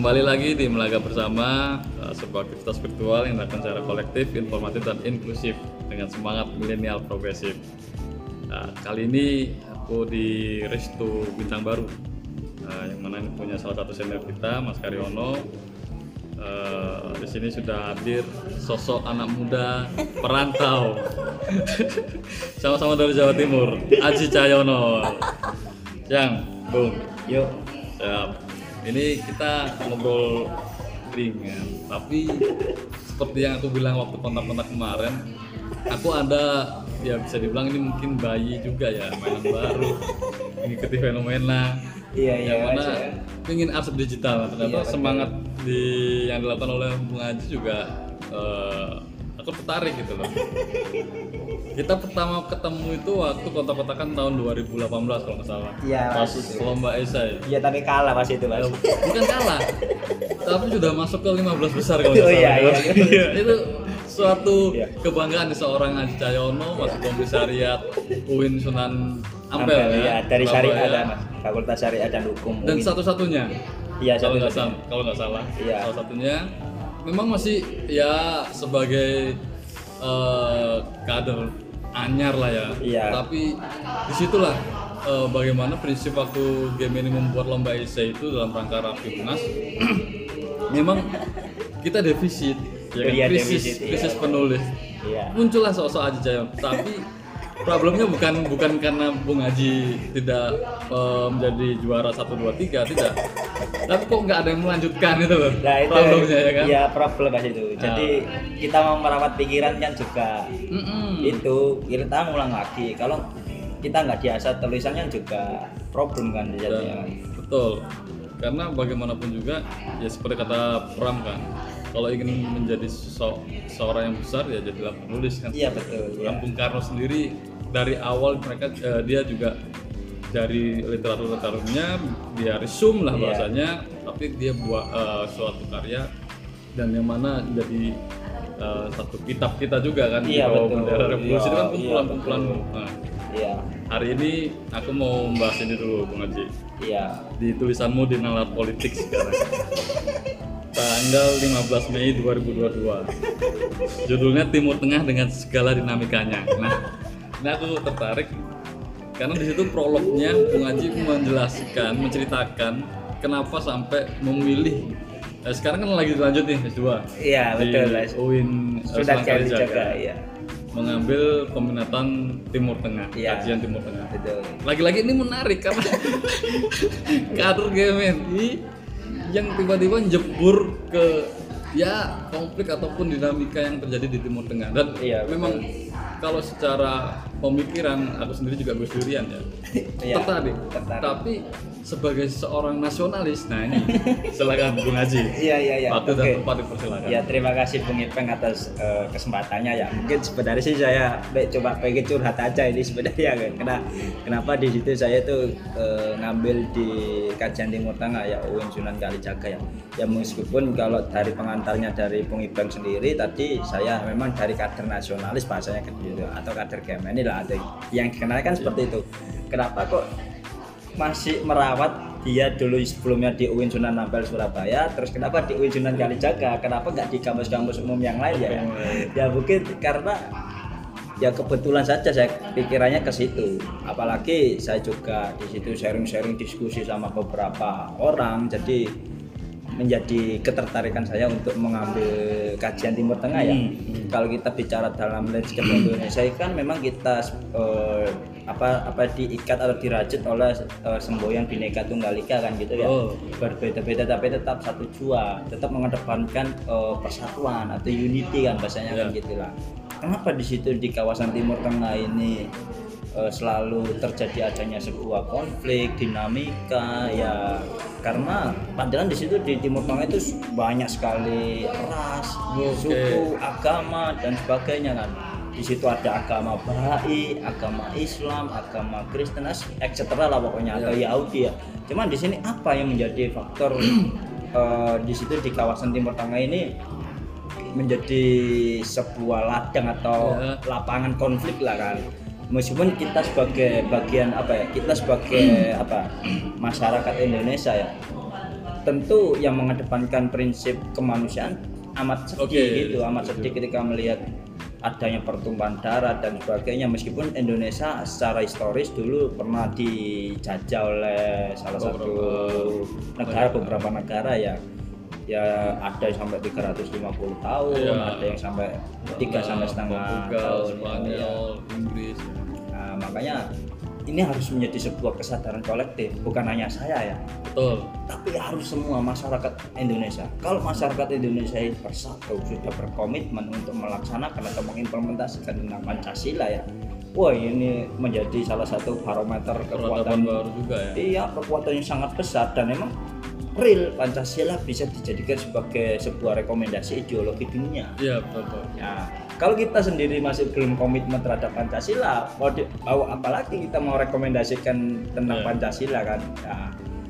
kembali lagi di Melaga Bersama uh, sebuah aktivitas virtual yang dilakukan secara kolektif, informatif dan inklusif dengan semangat milenial progresif. Nah, kali ini aku di Restu Bintang Baru, uh, yang mana ini punya salah satu senior kita, Mas Karyono. Uh, di sini sudah hadir sosok anak muda perantau, sama-sama dari Jawa Timur, Aji Cahyono. Yang, Bung. Yuk. Ini kita ngobrol ringan, tapi seperti yang aku bilang waktu kontak-kontak kemarin, aku ada ya bisa dibilang ini mungkin bayi juga ya mainan baru mengikuti fenomena Iya, iya, yang mana wajar. ingin arsip digital ternyata Iya, betul. semangat di yang dilakukan oleh Bung Haji juga eh, aku tertarik gitu loh kita pertama ketemu itu waktu kontak-kontakan tahun 2018 kalau nggak salah Iya, pas lomba esai Iya tapi kalah pas itu mas. bukan kalah tapi sudah masuk ke 15 besar kalau Oh, nggak iya, salah iya. Iya, itu suatu Iya. kebanggaan di seorang Haji Cahyono masuk komisariat UIN Sunan Ampel, Ampel, ya, dari Surabaya. syariah dan. Fakultas Syariah dan Hukum. dan satu-satunya Iya, kalau nggak salah kalau nggak salah Iya. salah satunya memang masih ya sebagai eh, kader anyar lah ya Iya. tapi di situlah eh, bagaimana prinsip waktu game ini membuat lomba essay itu dalam rangka rapimnas memang kita defisit ya kan? Iya, krisis defisit, iya. krisis penulis Iya. muncullah sosok Cahyono tapi problemnya bukan bukan karena Bung Haji tidak eh, menjadi juara 1 2 3 tidak tapi kok nggak ada yang melanjutkan itu loh Nah itu problemnya ya kan Iya problem mas itu. Jadi kita mau merawat pikiran kan juga Mm-mm. itu kita ngulang lagi. Kalau kita nggak biasa tulisannya juga problem kan Dan- jadinya. betul karena bagaimanapun juga ya seperti kata Pram kan kalau ingin menjadi seorang yang besar ya jadilah penulis kan Iya betul. Dan Iya. Bung Karno sendiri dari awal mereka eh, dia juga dari literatur literaturnya dia resume lah Iya. bahasanya tapi dia buat eh, suatu karya dan yang mana jadi eh, satu kitab kita juga kan di Iya, bawah bendera revolusi. Itu kan Iya, kumpulan-kumpulan iya, nah, Iya. hari ini aku mau membahas ini dulu Bung Haji. Iya. di tulisanmu di nalar politik sekarang. Tanggal 15 Mei 2022 judulnya Timur Tengah dengan segala dinamikanya. Nah ini aku tertarik karena di situ prolognya Bung Haji menjelaskan menceritakan kenapa sampai memilih eh, sekarang kan lagi lanjut nih S2 Iya betul mas. UIN eh, Sudah Kalijaga. jaga. Iya. mengambil peminatan Timur Tengah Iya. kajian Timur Tengah Betul. lagi-lagi ini menarik karena kader GMNI yang tiba-tiba jebur ke ya konflik ataupun dinamika yang terjadi di Timur Tengah dan Iya, betul. memang kalau secara pemikiran aku sendiri juga Gus Durian ya Iya, tertarik. tertarik. tapi sebagai seorang nasionalis nah ini silakan Bung Haji Iya iya iya. waktu dan Oke. tempat dipersilakan Ya terima kasih Bung Ipeng atas eh, kesempatannya ya. Mungkin sebenarnya sih saya be- coba pengen curhat aja ini sebenarnya kan. Kenapa, kenapa di situ saya tuh eh, ngambil di kajian Timur Tengah ya UIN Sunan Kalijaga ya. Ya meskipun kalau dari pengantarnya dari Bung Ipeng sendiri tadi saya memang dari kader nasionalis bahasanya gitu atau kader GMNI lah atau yang dikenal kan seperti itu. Kenapa kok masih merawat dia dulu sebelumnya di UIN Sunan Ampel Surabaya? Terus kenapa di UIN Sunan Kalijaga? Kenapa nggak di kampus-kampus umum yang lain ya? Ya mungkin karena ya kebetulan saja saya pikirannya ke situ. Apalagi saya juga di situ sharing-sharing diskusi sama beberapa orang. Jadi menjadi ketertarikan saya untuk mengambil kajian Timur Tengah ya. Kalau kita bicara dalam landscape Indonesia kan memang kita eh, apa apa diikat atau dirajut oleh eh, semboyan Bhinneka Tunggal Ika kan gitu ya. Oh. Berbeda-beda tapi tetap satu jua, tetap mengedepankan eh, persatuan atau unity kan bahasanya kan Ya. gitulah. Kenapa di situ di kawasan Timur Tengah ini eh, selalu terjadi adanya sebuah konflik dinamika ya karena padahal di situ di Timur Tengah itu banyak sekali ras, Oke. suku, agama dan sebagainya kan. Di situ ada agama Bahai, agama Islam, agama Kristen, etc. lah pokoknya atau Yahudi ya. Cuman di sini apa yang menjadi faktor eh, di situ di kawasan Timur Tengah ini menjadi sebuah ladang atau Ya. lapangan konflik lah kan meskipun kita sebagai bagian apa ya kita sebagai apa masyarakat Indonesia ya tentu yang mengedepankan prinsip kemanusiaan amat sedih Oke, gitu amat sedih ketika melihat adanya pertumpahan darah dan sebagainya. Meskipun Indonesia secara historis dulu pernah dijajah oleh salah satu negara beberapa negara ya ya ada yang sampai 350 tahun Iya. ada yang sampai tiga sampai setengah Portugal, tahun ya. Spanyol, Inggris. Nah, makanya ini harus menjadi sebuah kesadaran kolektif bukan hanya saya ya Betul. tapi harus semua masyarakat Indonesia. Kalau masyarakat Indonesia ini bersatu sudah berkomitmen untuk melaksanakan atau mengimplementasikan tentang Pancasila ya, wah ini menjadi salah satu barometer kekuatan baru juga ya. iya kekuatan yang sangat besar dan memang real Pancasila bisa dijadikan sebagai sebuah rekomendasi ideologi dunia. Iya, betul. betul. Ya, kalau kita sendiri masih belum komitmen terhadap Pancasila, mau di- mau apalagi kita mau rekomendasikan tentang Ya. Pancasila kan? Ya,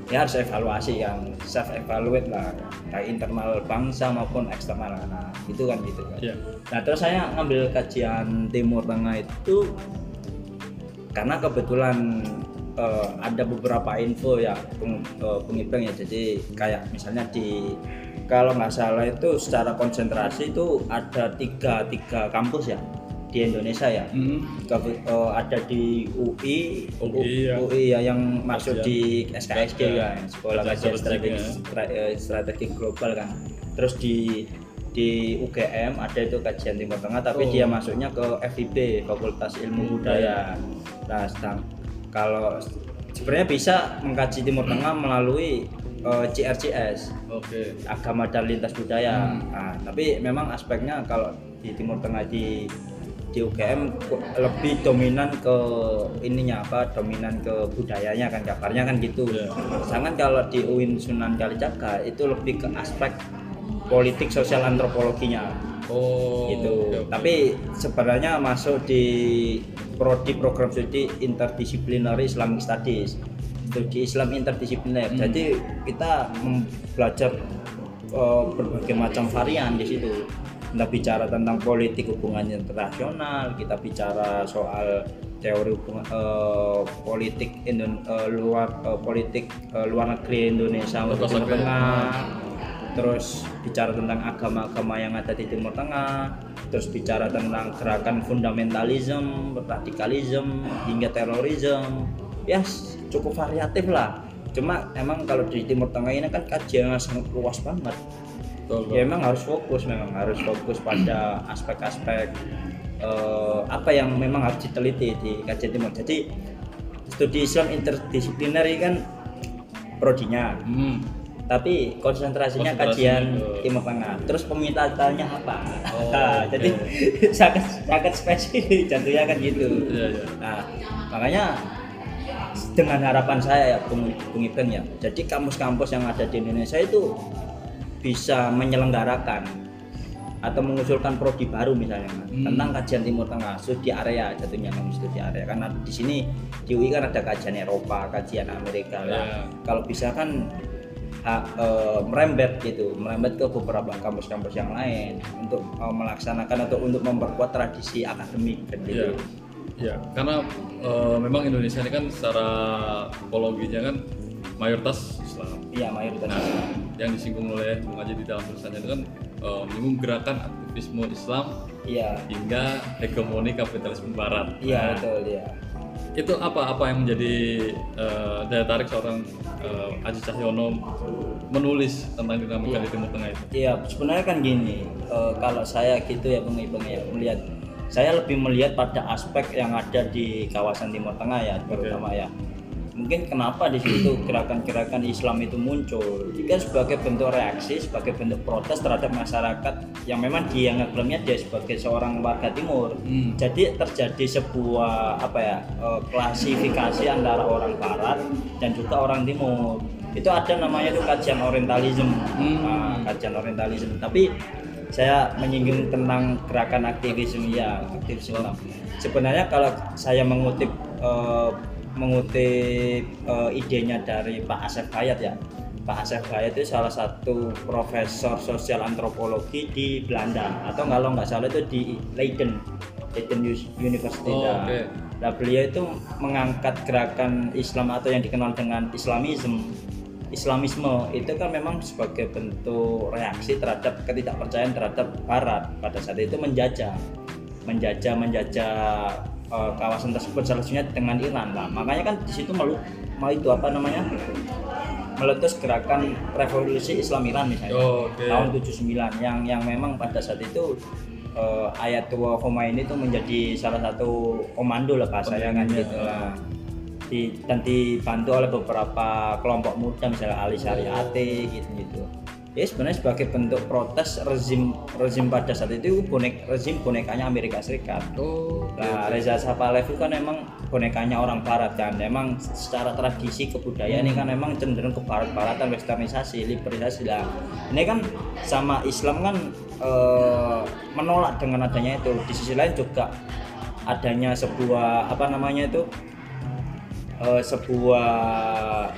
ya harus evaluasi yang self evaluate lah, baik internal bangsa maupun eksternal. Nah, itu kan gitu kan. Iya. Nah, terus saya ngambil kajian Timur Tengah itu karena kebetulan eh, ada beberapa info ya peng, eh, pengibeng ya. Jadi kayak misalnya di kalau nggak salah itu secara konsentrasi itu ada tiga tiga kampus ya di Indonesia ya. Hmm. Eh, ada di UI, UI, ya. UI ya yang masuk di SKSD Ya. kan, Sekolah Kajian Strategi, eh, Strategi Global kan. Terus di di UGM ada itu kajian Timur Tengah, tapi Oh. dia masuknya ke FIB Fakultas Ilmu Budaya. Nah, sedang kalau sebenarnya bisa mengkaji Timur Tengah melalui eh, CRCS Oke. agama dan lintas budaya. Hmm. Nah, tapi memang aspeknya kalau di Timur Tengah di di UGM lebih dominan ke ininya apa dominan ke budayanya kan kabarnya kan gitu. Iya. Sedangkan kalau di UIN Sunan Kalijaga itu lebih ke aspek politik sosial antropologinya Oh. gitu. oke. Tapi sebenarnya masuk di prodi program studi interdisciplinary Islamic Studies. Studi Islam interdisipliner. Hmm. Jadi kita belajar eh, berbagai macam varian di situ. Kita bicara tentang politik hubungan internasional, kita bicara soal teori hubungan eh, politik Indon- eh, luar eh, politik eh, luar negeri Indonesia untuk Timur. Tengah terus bicara tentang agama-agama yang ada di Timur Tengah, terus bicara tentang gerakan fundamentalisme, radikalisme, hingga terorisme, ya s- cukup variatif lah. Cuma emang kalau di Timur Tengah ini kan kajiannya sangat luas banget. Betul, Ya emang harus fokus, memang harus fokus pada aspek-aspek eh, apa yang memang harus diteliti di kajian Timur. Jadi studi Islam interdisipliner kan prodinya, Hmm. Tapi konsentrasinya kajian ke- Timur Tengah. Terus pemintaannya apa? Oh, Nah. Jadi sangat sangat spesifik jatuhnya kan gitu. Iya, iya. Nah, makanya dengan harapan saya ya Bung, Bung Ibeng ya. Jadi kampus-kampus yang ada di Indonesia itu bisa menyelenggarakan atau mengusulkan prodi baru misalnya Hmm. tentang kajian Timur Tengah studi area jatuhnya kan studi area karena di sini di UI kan ada kajian Eropa kajian Amerika lah Ya. kalau bisa kan ha- eh, merembet gitu merembet ke beberapa kampus-kampus yang lain untuk eh, melaksanakan atau untuk memperkuat tradisi akademik kan Iya. gitu Iya, karena eh, memang Indonesia ini kan secara topologinya kan mayoritas Islam. iya mayoritas Nah, yang disinggung oleh Bung Haji di dalam tulisannya itu kan menyinggung gerakan aktivisme Islam iya hingga hegemoni kapitalisme Barat. iya Nah, betul ya itu apa apa yang menjadi eh, daya tarik seorang eh, Aji Cahyono menulis tentang dinamika di Timur Tengah itu? Iya, sebenarnya kan gini, eh, kalau saya gitu ya Bang Ibang ya melihat, saya lebih melihat pada aspek yang ada di kawasan Timur Tengah ya, terutama ya. Mungkin kenapa di situ gerakan-gerakan Islam itu muncul? Jika sebagai bentuk reaksi, sebagai bentuk protes terhadap masyarakat yang memang dia ngeklaimnya dia sebagai seorang warga Timur. Hmm. Jadi terjadi sebuah apa ya eh, klasifikasi antara orang Barat dan juga orang Timur. Itu ada namanya itu kajian Orientalism, Hmm. Nah, kajian Orientalism. Tapi saya menyinggung tentang gerakan aktivisme ya, aktivisme. Sebenarnya kalau saya mengutip eh, mengutip eh, idenya dari Pak Asef Bayat ya. Pak Asef Bayat itu salah satu profesor sosial antropologi di Belanda atau kalau nggak salah itu di Leiden, Leiden University. Oh, Nah, oke. nah, beliau itu mengangkat gerakan Islam atau yang dikenal dengan Islamism Islamisme itu kan memang sebagai bentuk reaksi terhadap ketidakpercayaan terhadap Barat pada saat itu menjajah, menjajah, menjajah uh, kawasan tersebut salah satunya dengan Iran lah. Makanya kan di situ malu, mau itu apa namanya meletus gerakan revolusi Islam Iran misalnya Oh, oke. tahun 79 yang yang memang pada saat itu uh, Ayatollah Khomeini itu menjadi salah satu komando lah bahasanya kan Pemimpinnya, gitu lah di, dan dibantu oleh beberapa kelompok muda misalnya Ali Syariati gitu gitu ya sebenarnya sebagai bentuk protes rezim rezim pada saat itu bonek rezim bonekanya Amerika Serikat Oh, Nah, Reza Sapalev itu kan memang bonekanya orang barat kan. Memang secara tradisi kebudayaan ini kan memang cenderung ke barat-baratan, westernisasi, liberalisasi lah. Ini kan sama Islam kan eh, menolak dengan adanya itu. Di sisi lain juga adanya sebuah apa namanya itu eh, sebuah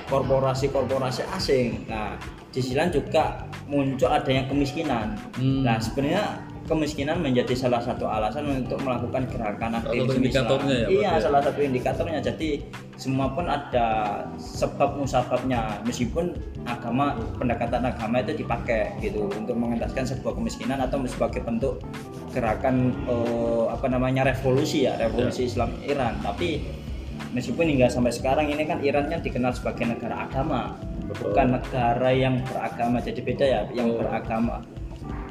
korporasi-korporasi asing. Nah, di sisi lain juga muncul adanya kemiskinan. Hmm. Nah, sebenarnya kemiskinan menjadi salah satu alasan untuk melakukan gerakan indikatornya Islam. ya, Iya, ya? salah satu indikatornya. Jadi semua pun ada sebab musababnya. Meskipun agama pendekatan agama itu dipakai gitu untuk mengentaskan sebuah kemiskinan atau sebagai bentuk gerakan eh, apa namanya revolusi ya, revolusi Islam Iran. Tapi meskipun hingga sampai sekarang ini kan Iran kan dikenal sebagai negara agama Betul. bukan negara yang beragama jadi beda ya yang Oh. beragama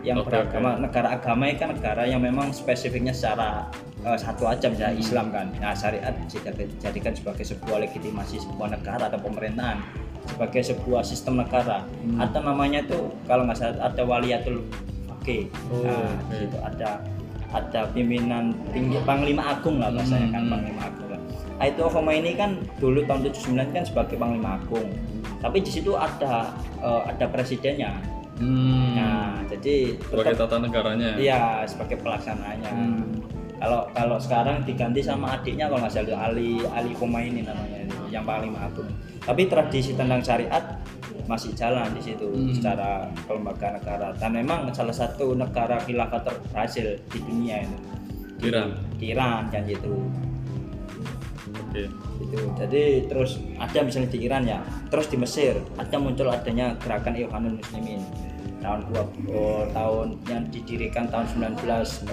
yang Oke, beragama negara agama itu kan negara yang memang spesifiknya secara eh, satu aja misalnya Hmm. Islam kan nah syariat dijadikan sebagai sebuah legitimasi sebuah negara atau pemerintahan sebagai sebuah sistem negara Hmm. atau namanya itu kalau nggak salah ada waliatul fakih Oh, nah situ ada ada pimpinan tinggi panglima agung lah bahasanya kan Hmm. panglima agung itu Khomeini kan dulu tahun 79 kan sebagai panglima agung. Tapi di situ ada eh, ada presidennya. Hmm. Nah, jadi sebagai tetap- tata negaranya. iya sebagai pelaksanaannya. Hmm. Kalau kalau sekarang diganti sama adiknya kalau nggak salah Ali Ali Khomeini namanya yang panglima agung. Tapi tradisi tentang syariat masih jalan di situ Hmm. secara kelembagaan negara dan memang salah satu negara khilafah terberhasil di dunia itu Iran. Iran kan gitu Oke. itu jadi terus ada misalnya di Iran ya terus di Mesir ada muncul adanya gerakan Ikhwanul Muslimin tahun dua oh, tahun yang didirikan tahun 1928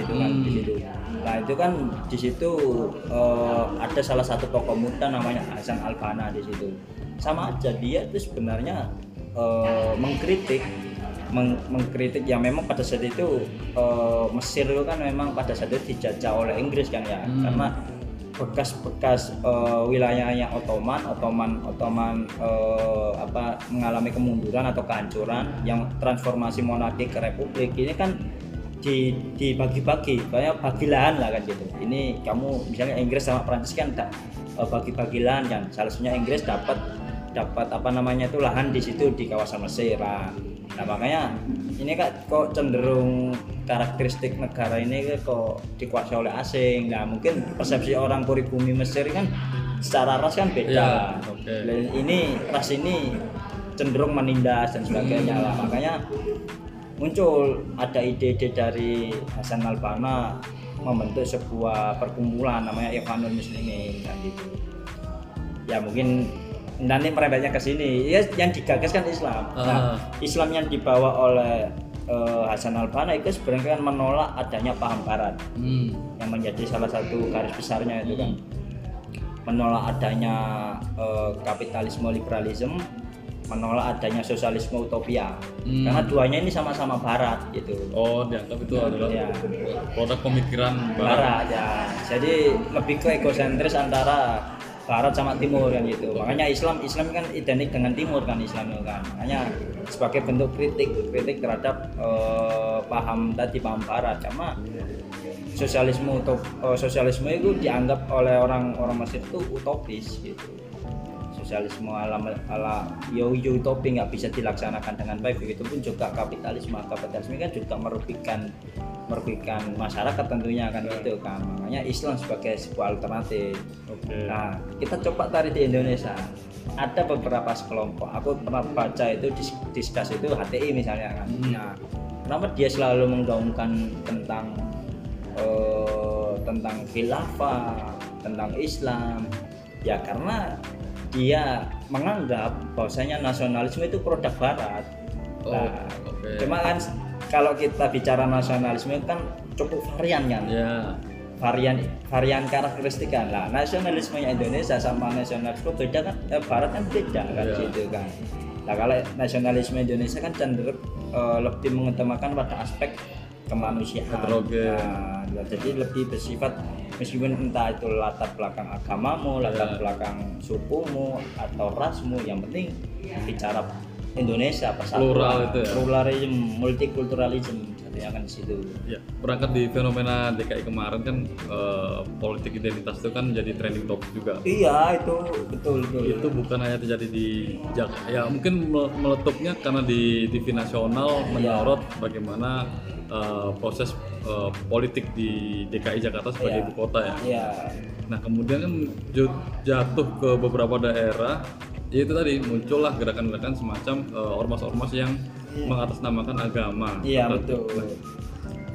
itu kan Hmm. di situ nah itu kan di situ eh, ada salah satu tokoh muda namanya Hasan Al Banna di situ sama aja dia itu sebenarnya eh, mengkritik meng- mengkritik yang memang pada saat itu eh, Mesir itu kan memang pada saat itu dijajah oleh Inggris kan ya Hmm. karena bekas-bekas eh, wilayahnya Ottoman, Ottoman, Ottoman eh, apa mengalami kemunduran atau kehancuran yang transformasi monarki ke republik ini kan di dibagi-bagi, kayak bagi lahan lah kan gitu. Ini kamu misalnya Inggris sama Prancis kan tak eh, bagi-bagi lahan kan. Salah satunya Inggris dapat dapat apa namanya itu lahan di situ di kawasan Mesir lah. Nah makanya ini kan kok cenderung karakteristik negara ini kok dikuasai oleh asing. Nah mungkin persepsi orang pribumi Mesir kan secara ras kan beda. Oke. Dan ini ras ini cenderung menindas dan sebagainya lah. Makanya muncul ada ide-ide dari Hasan Al Banna membentuk sebuah perkumpulan namanya Ikhwanul Muslimin kan gitu. Ya mungkin nanti merembetnya ke sini. Ya yang digagas kan Islam. Nah, Ah. Islam yang dibawa oleh eh, Hasan Al Banna itu sebenarnya kan menolak adanya paham barat Hmm. yang menjadi salah satu garis besarnya itu kan menolak adanya eh, kapitalisme liberalisme menolak adanya sosialisme utopia Hmm. karena duanya ini sama-sama barat gitu Oh, dianggap itu adalah Iya. produk pemikiran barat. barat ya jadi lebih ke egosentris antara barat sama timur kan gitu. Makanya Islam Islam kan identik dengan timur kan Islam kan. Makanya sebagai bentuk kritik kritik terhadap eh, paham tadi paham barat. Sama sosialisme utop, eh, sosialisme itu dianggap oleh orang orang Mesir itu utopis gitu sosialisme ala ala yo yo utopi nggak bisa dilaksanakan dengan baik. Begitu pun juga kapitalisme kapitalisme kan juga merugikan merugikan masyarakat tentunya kan gitu kan. Makanya Islam sebagai sebuah alternatif. Oke. nah kita coba tarik di Indonesia. Ada beberapa sekelompok. Aku pernah baca itu dis- diskus itu HTI misalnya kan. Hmm. nah kenapa dia selalu menggaungkan tentang eh, tentang khilafah tentang Islam? Ya karena dia menganggap bahwasanya nasionalisme itu produk barat. Oh, Nah, oke. cuma kan kalau kita bicara nasionalisme kan cukup varian kan? Ya, varian varian karakteristik kan? Lah nasionalismenya Indonesia sama nasionalisme beda kan? Eh, Barat kan beda kan Iya. gitu kan. Nah kalau nasionalisme Indonesia kan cenderung eh, lebih mengutamakan pada aspek kemanusiaan Heterogen. Nah, jadi lebih bersifat meskipun entah itu latar belakang agamamu latar Iya. belakang sukumu atau rasmu yang penting bicara Indonesia persatuan Plural itu ya? pluralism multikulturalism satunya kan di situ ya. Berangkat di fenomena DKI kemarin kan eh, politik identitas itu kan jadi trending topik juga. Iya itu betul betul. itu bukan hanya terjadi di Jak ya mungkin mele- meletupnya karena di TV nasional menyorot bagaimana uh, proses uh, politik di DKI Jakarta sebagai Iya. ibu kota ya. Iya. Nah kemudian kan jatuh ke beberapa daerah, ya itu tadi muncullah gerakan-gerakan semacam uh, ormas-ormas yang mengatasnamakan agama. Iya Nah, betul.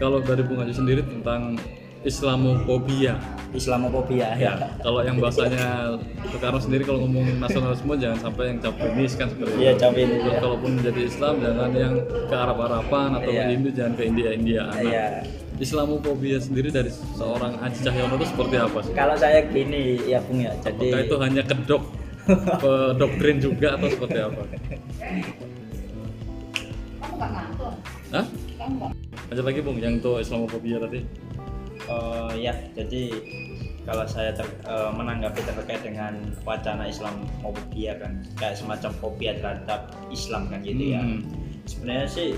Kalau dari Bung Haji sendiri tentang Islamofobia, Islamofobia ya. ya kalau yang bahasanya Soekarno sendiri kalau ngomong nasionalisme jangan sampai yang caprinis kan seperti Iya itu. Terus ya. kalaupun menjadi Islam jangan yang ke Arab-Araban atau Iya. ke Hindu jangan ke India-Indiaan. Nah, Iya. Islamofobia sendiri dari seorang Aji Cahyono itu seperti apa sih? Kalau saya gini ya Bung ya. Jadi Apakah itu hanya kedok ke doktrin juga atau seperti apa? Kamu nggak ngantuk? Hah? Kamu nggak? Lanjut lagi Bung, yang itu Islamofobia tadi. eh, ya jadi kalau saya ter- eh, menanggapi terkait dengan wacana Islamofobia kan kayak semacam fobia terhadap Islam kan gitu ya. Hmm. Sebenarnya sih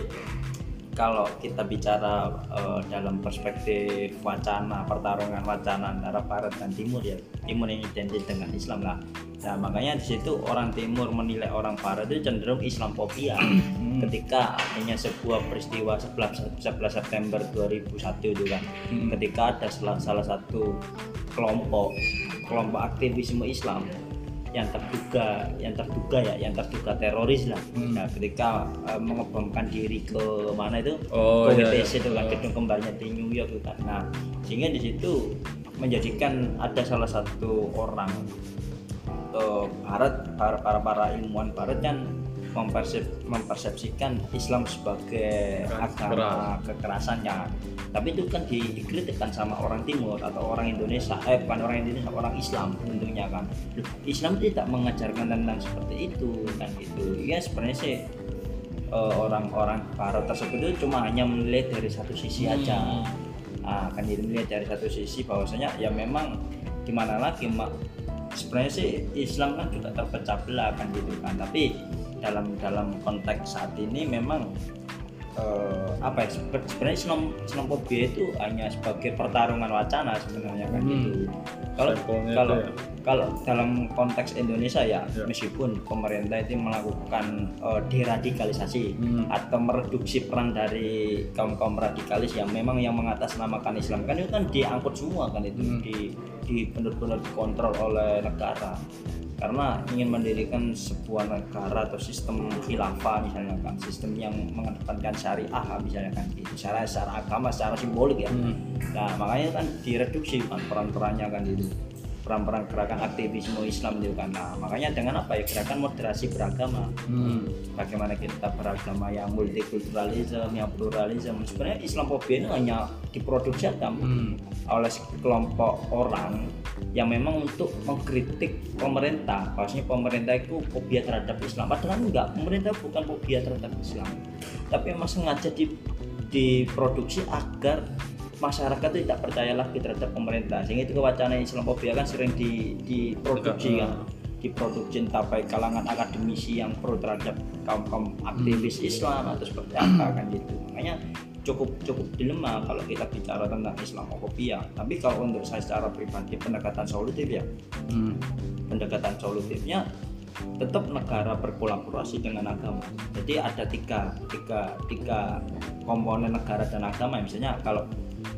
kalau kita bicara eh, dalam perspektif wacana pertarungan wacana antara barat dan timur ya timur yang identik dengan Islam lah nah makanya di situ orang timur menilai orang barat itu cenderung Islamofobia ketika adanya sebuah peristiwa 11, 11 September 2001 itu kan Hmm. ketika ada salah, salah satu kelompok kelompok aktivisme Islam yang terduga yang terduga ya yang terduga teroris lah Hmm. nah ketika eh, mengebomkan diri ke mana itu Oh, ke iya, WTC iya. itu kan Oh. gedung kembarnya di New York itu kan nah sehingga di situ menjadikan ada salah satu orang eh, Barat para para, para ilmuwan Barat kan mempersep, mempersepsikan Islam sebagai agama kekerasan kan tapi itu kan di- dikritikkan sama orang Timur atau orang Indonesia eh bukan orang Indonesia orang Islam tentunya kan. Loh, Islam tidak mengajarkan tentang seperti itu kan itu ya sebenarnya sih eh, orang-orang Barat tersebut itu cuma hanya melihat dari satu sisi aja. Hmm. ah, akan dilihat dari satu sisi bahwasanya ya memang gimana lagi mak sebenarnya sih Islam kan juga terpecah belah kan gitu kan tapi dalam dalam konteks saat ini memang eh, apa ya sebe- sebenarnya Islam Islamophobia itu hanya sebagai pertarungan wacana sebenarnya kan Hmm. gitu kalau kalau ya. Kalau dalam konteks Indonesia ya, Ya. meskipun pemerintah itu melakukan eh, deradikalisasi Hmm. atau mereduksi peran dari kaum kaum radikalis yang memang yang mengatasnamakan Islam kan itu kan diangkut semua kan itu Hmm. di di benar-benar dikontrol oleh negara karena ingin mendirikan sebuah negara atau sistem khilafah misalnya kan sistem yang mengedepankan syariah misalnya kan gitu secara secara agama secara simbolik ya Hmm. Nah makanya kan direduksi kan peran-perannya kan itu peran-peran gerakan aktivisme Islam itu kan. Nah makanya dengan apa ya gerakan moderasi beragama. Hmm. Bagaimana kita beragama yang multikulturalisme, yang pluralisme. Sebenarnya Islamophobia ini hanya diproduksi Hmm. oleh kelompok orang yang memang untuk mengkritik pemerintah. Maksudnya pemerintah itu fobia terhadap Islam. Padahal enggak, pemerintah bukan fobia terhadap Islam. Tapi memang sengaja di, diproduksi agar masyarakat itu tidak percaya lagi terhadap pemerintah. Sehingga itu wacana Islamophobia kan sering di, diproduksi kan diproduksi entah baik kalangan akademisi yang pro terhadap kaum kaum aktivis Islam atau seperti apa kan gitu makanya cukup cukup dilema kalau kita bicara tentang Islamophobia tapi kalau untuk saya secara pribadi pendekatan solutif ya Hmm. pendekatan solutifnya tetap negara berkolaborasi dengan agama. Jadi ada tiga, tiga, tiga komponen negara dan agama. Misalnya kalau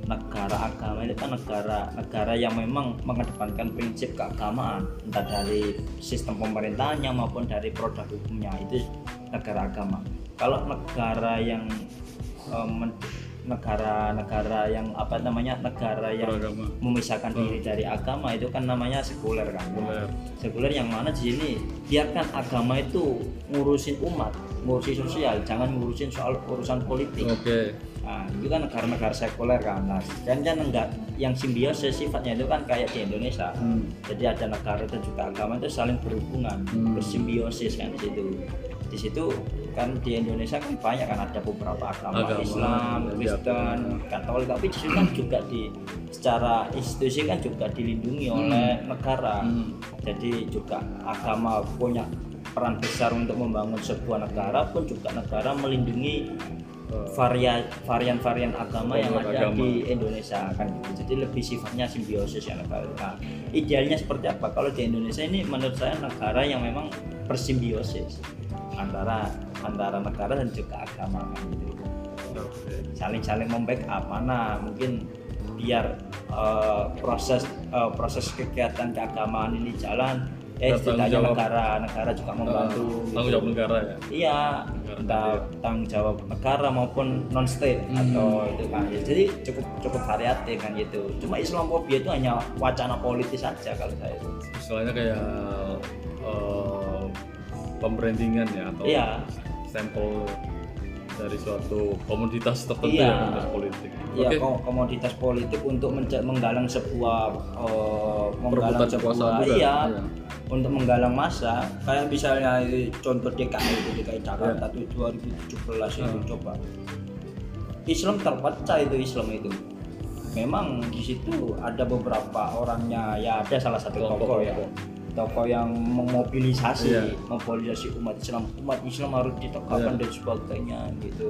negara agama itu kan negara negara yang memang mengedepankan prinsip keagamaan entah dari sistem pemerintahannya maupun dari produk hukumnya itu negara agama. Kalau negara yang eh, negara-negara yang apa namanya negara yang Beragama. memisahkan diri dari agama itu kan namanya sekuler kan Sekuler. sekuler yang mana di sini biarkan agama itu ngurusin umat ngurusin sosial jangan ngurusin soal urusan politik Oke. Nah, itu kan negara-negara sekuler kan. Nah, dan kan enggak yang simbiosis sifatnya itu kan kayak di Indonesia. Hmm. Jadi ada negara dan juga agama itu saling berhubungan, Hmm. bersimbiosis kan di situ. Di situ kan di Indonesia kan banyak kan ada beberapa agama, Agama, Islam, ya, Kristen, Katolik, tapi situ kan juga di secara institusi kan juga dilindungi oleh negara. Hmm. Jadi juga agama punya peran besar untuk membangun sebuah negara pun juga negara melindungi varian varian-varian agama yang Agama. ada di Indonesia kan gitu. Jadi lebih sifatnya simbiosis ya negara. Nah, idealnya seperti apa? Kalau di Indonesia ini menurut saya negara yang memang bersimbiosis antara antara negara dan juga agama kan gitu. Saling-saling membackup mana mungkin biar eh, proses eh, proses kegiatan keagamaan ini jalan eh setidaknya negara negara juga membantu Eh, gitu. tanggung jawab negara ya. Iya, Negara entah tanggung jawab negara maupun non state Hmm. atau itu kan. Ya, Jadi cukup cukup variatif kan gitu. Cuma Islamophobia itu hanya wacana politis saja kalau saya. Istilahnya kayak eh, pembrandingan ya atau Iya. stempel dari suatu komoditas tertentu Iya. ya komoditas politik. Iya, kom- komoditas politik untuk menggalang sebuah eh, menggalang sebuah iya, Iya. Untuk menggalang masa kayak misalnya contoh DKI itu DKI Jakarta Iya. tuh 2017 itu coba. Islam terpecah itu Islam itu. Memang di situ ada beberapa orangnya ya ada salah satu tokoh ya tokoh yang memobilisasi Iya. memobilisasi umat Islam umat Islam harus ditegakkan Iya. dan sebagainya gitu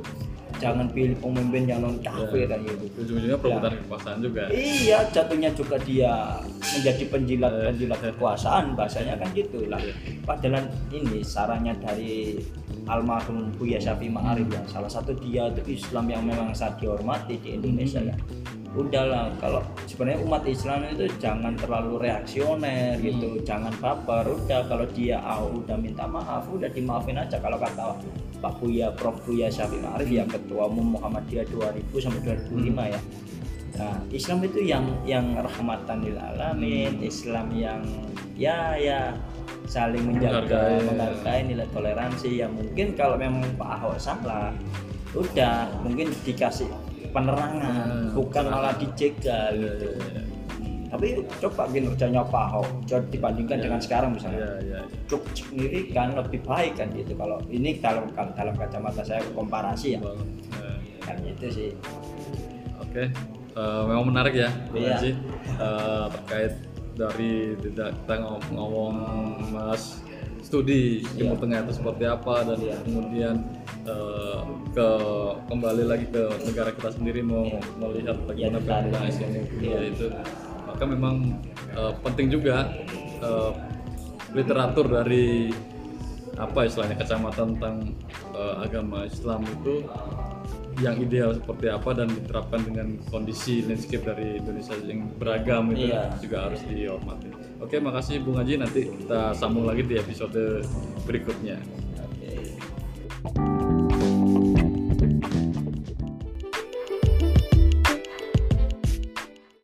jangan pilih pemimpin yang non kafir kan gitu Ujung-ujungnya perebutan kekuasaan juga. Iya, jatuhnya juga dia menjadi Eh, penjilat-penjilat kekuasaan, bahasanya kan gitu lah. Padahal ini sarannya dari almarhum Buya Syafi Ma'arif ya, salah satu dia itu Islam yang memang sangat dihormati di Indonesia ya. Udahlah, kalau sebenarnya umat Islam itu jangan terlalu reaksioner gitu, jangan baper. Udah kalau dia ah, udah minta maaf, udah dimaafin aja. Kalau kata Pak Buya, Prof Buya Syafi Ma'arif ya Ketua Umum Muhammadiyah 2000 sampai 2005 ya. Nah, Islam itu yang yang rahmatan lil alamin, Islam yang ya ya saling menjaga, Menghargai. nilai toleransi yang mungkin kalau memang Pak Ahok salah, udah mungkin dikasih penerangan, Hmm, bukan malah penerangan. dijegal Iya, gitu. iya, iya. Tapi coba kinerjanya Pak Ahok coba dibandingkan dengan sekarang misalnya cukup signifikan lebih baik kan gitu kalau ini kalau kalau dalam kacamata saya komparasi ya kan gitu sih Oke, Eh, memang menarik ya, Iya. Haji. Eh, terkait dari tidak kita ngom- ngomong Mas studi Timur Iya. Tengah itu seperti apa dan Iya. kemudian eh, ke kembali lagi ke negara kita sendiri mau melihat bagaimana Iya, dari- fenomena Islamophobia Iya. itu, maka memang eh, penting juga eh, literatur dari apa istilahnya kacamata tentang eh, agama Islam itu yang ideal seperti apa dan diterapkan dengan kondisi landscape dari Indonesia yang beragam itu Iya. juga harus dihormati. Oke, makasih Bung Haji. Nanti kita sambung lagi di episode berikutnya.